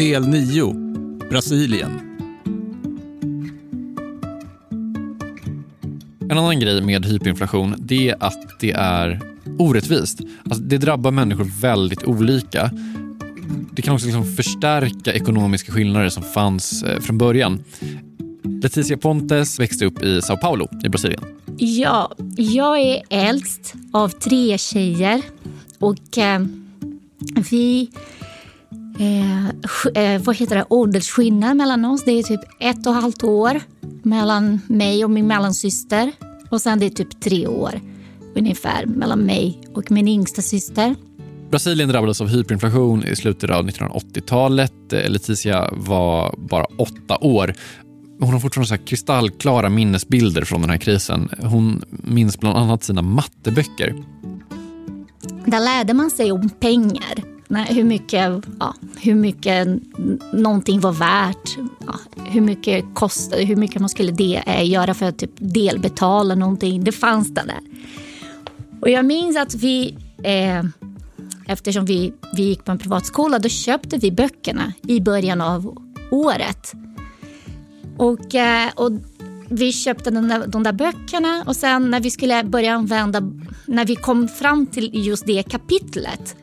Del 9. Brasilien. En annan grej med hyperinflation det är att det är orättvist. Alltså, det drabbar människor väldigt olika. Det kan också liksom förstärka ekonomiska skillnader som fanns eh, från början. Leticia Pontes växte upp i Sao Paulo i Brasilien. Ja, jag är äldst av tre tjejer och eh, vi... Eh, eh, vad heter det? Åldersskillnad mellan oss. Det är typ ett och ett halvt år mellan mig och min mellansyster. Och sen det är typ tre år ungefär mellan mig och min yngsta syster. Brasilien drabbades av hyperinflation i slutet av 1980-talet. Leticia var bara åtta år. Hon har fortfarande så kristallklara minnesbilder från den här krisen. Hon minns bland annat sina matteböcker. Där lärde man sig om pengar. Hur mycket, ja, hur mycket någonting var värt. Ja, hur mycket kostade, hur mycket man skulle de, eh, göra för att typ delbetala någonting. Det fanns det där. Och jag minns att vi, eh, eftersom vi, vi gick på en privatskola, då köpte vi böckerna i början av året. Och, eh, och vi köpte de där, de där böckerna och sen när vi skulle börja använda, när vi kom fram till just det kapitlet,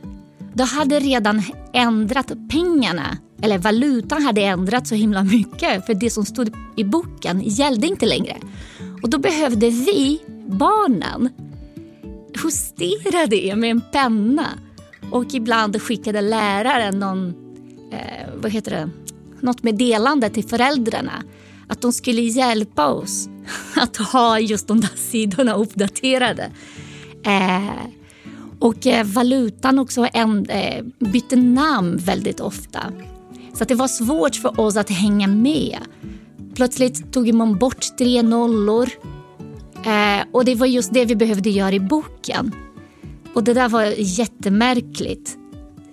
då hade redan ändrat pengarna, eller valutan hade ändrat så himla mycket för det som stod i boken gällde inte längre. Och då behövde vi, barnen, justera det med en penna. Och ibland skickade läraren någon, eh, vad heter det, något meddelande till föräldrarna att de skulle hjälpa oss att ha just de där sidorna uppdaterade. Eh, och eh, valutan också en, eh, bytte namn väldigt ofta. Så det var svårt för oss att hänga med. Plötsligt tog man bort tre nollor. Eh, och det var just det vi behövde göra i boken. Och det där var jättemärkligt.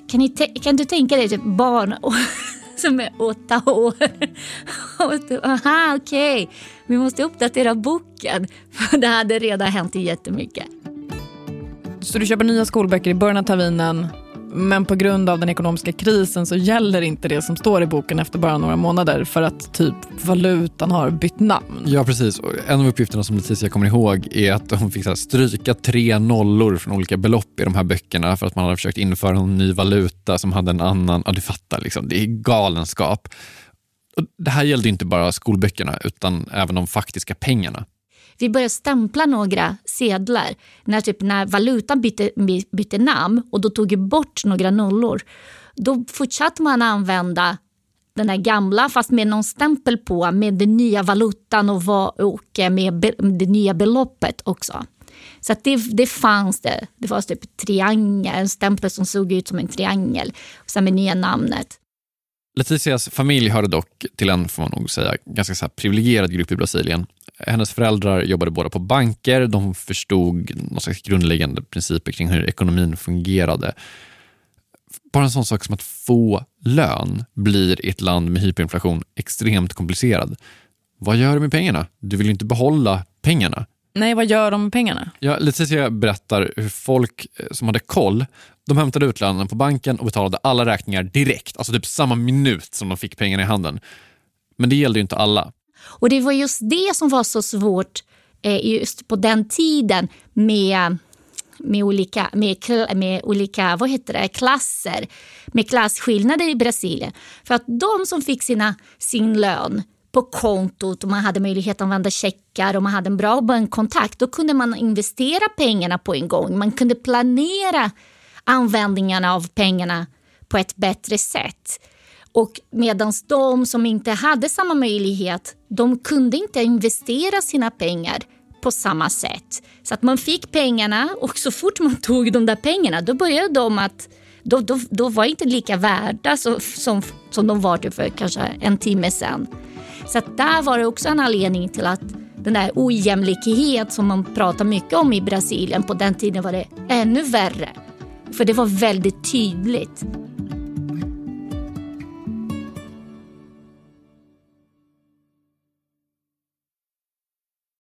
Kan, ni kan du tänka dig typ barn som är åtta år. Aha, okej. Okay. Vi måste uppdatera boken. För det hade redan hänt jättemycket. Så du köper nya skolböcker i början av terminen men på grund av den ekonomiska krisen så gäller inte det som står i boken efter bara några månader för att typ valutan har bytt namn. Ja precis. En av uppgifterna som Leticia kommer ihåg är att hon fick stryka tre nollor från olika belopp i de här böckerna för att man hade försökt införa en ny valuta som hade en annan, ja du fattar liksom, det är galenskap. Och det här gällde inte bara skolböckerna utan även de faktiska pengarna. Vi började stämpla några sedlar när, typ, när valutan bytte, bytte namn och då tog bort några nollor. Då fortsatte man använda den här gamla fast med någon stämpel på med den nya valutan och, var, och med det nya beloppet också. Så det, det fanns det. Det var typ triangel, en stämpel som såg ut som en triangel och sen med nya namnet. Leticias familj hörde dock till en, får man nog säga, ganska så privilegierad grupp i Brasilien. Hennes föräldrar jobbade båda på banker, de förstod någon slags grundläggande principer kring hur ekonomin fungerade. Bara en sån sak som att få lön blir i ett land med hyperinflation extremt komplicerad. Vad gör du med pengarna? Du vill ju inte behålla pengarna. Nej, vad gör de med pengarna? Ja, Leticia berättar hur folk eh, som hade koll, de hämtade ut lönen på banken och betalade alla räkningar direkt, alltså typ samma minut som de fick pengarna i handen. Men det gällde ju inte alla. Och det var just det som var så svårt eh, just på den tiden med med olika, med, med olika vad heter det, klasser, med klasskillnader i Brasilien. För att de som fick sina, sin lön på kontot och man hade möjlighet att använda checkar och man hade en bra bankkontakt, då kunde man investera pengarna på en gång. Man kunde planera användningen av pengarna på ett bättre sätt. Och medan de som inte hade samma möjlighet, de kunde inte investera sina pengar på samma sätt. Så att man fick pengarna och så fort man tog de där pengarna då började de att då, då, då var inte lika värda så, som, som de var typ för kanske en timme sen. Så att där var det också en anledning till att den där ojämlikhet som man pratar mycket om i Brasilien, på den tiden var det ännu värre. För det var väldigt tydligt.